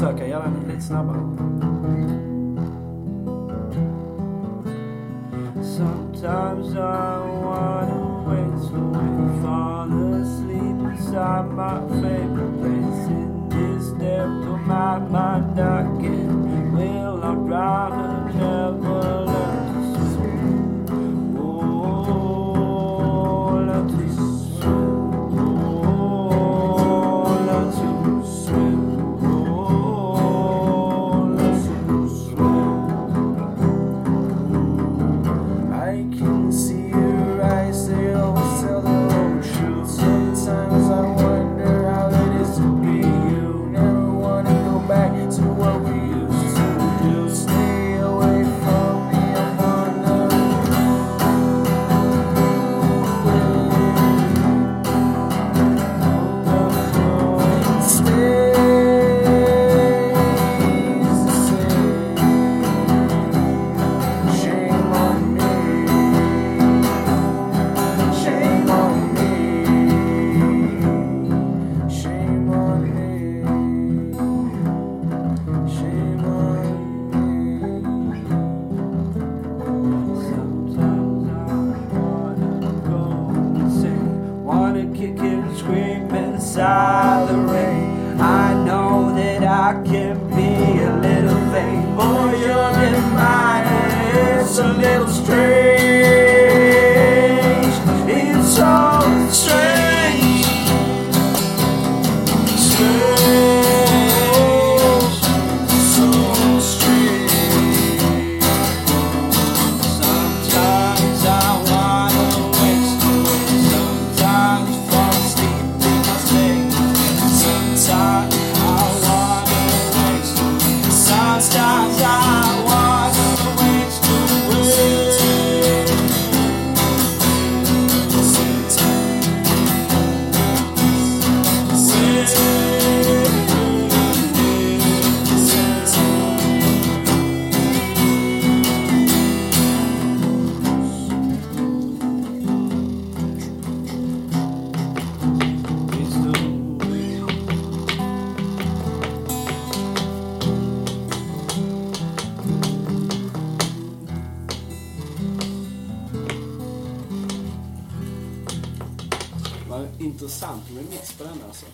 försöka göra den lite snabbare. Sometimes I wanna wait till we fall asleep inside my favorite place in this damn my mind. inside the ring. intressant remix på den alltså.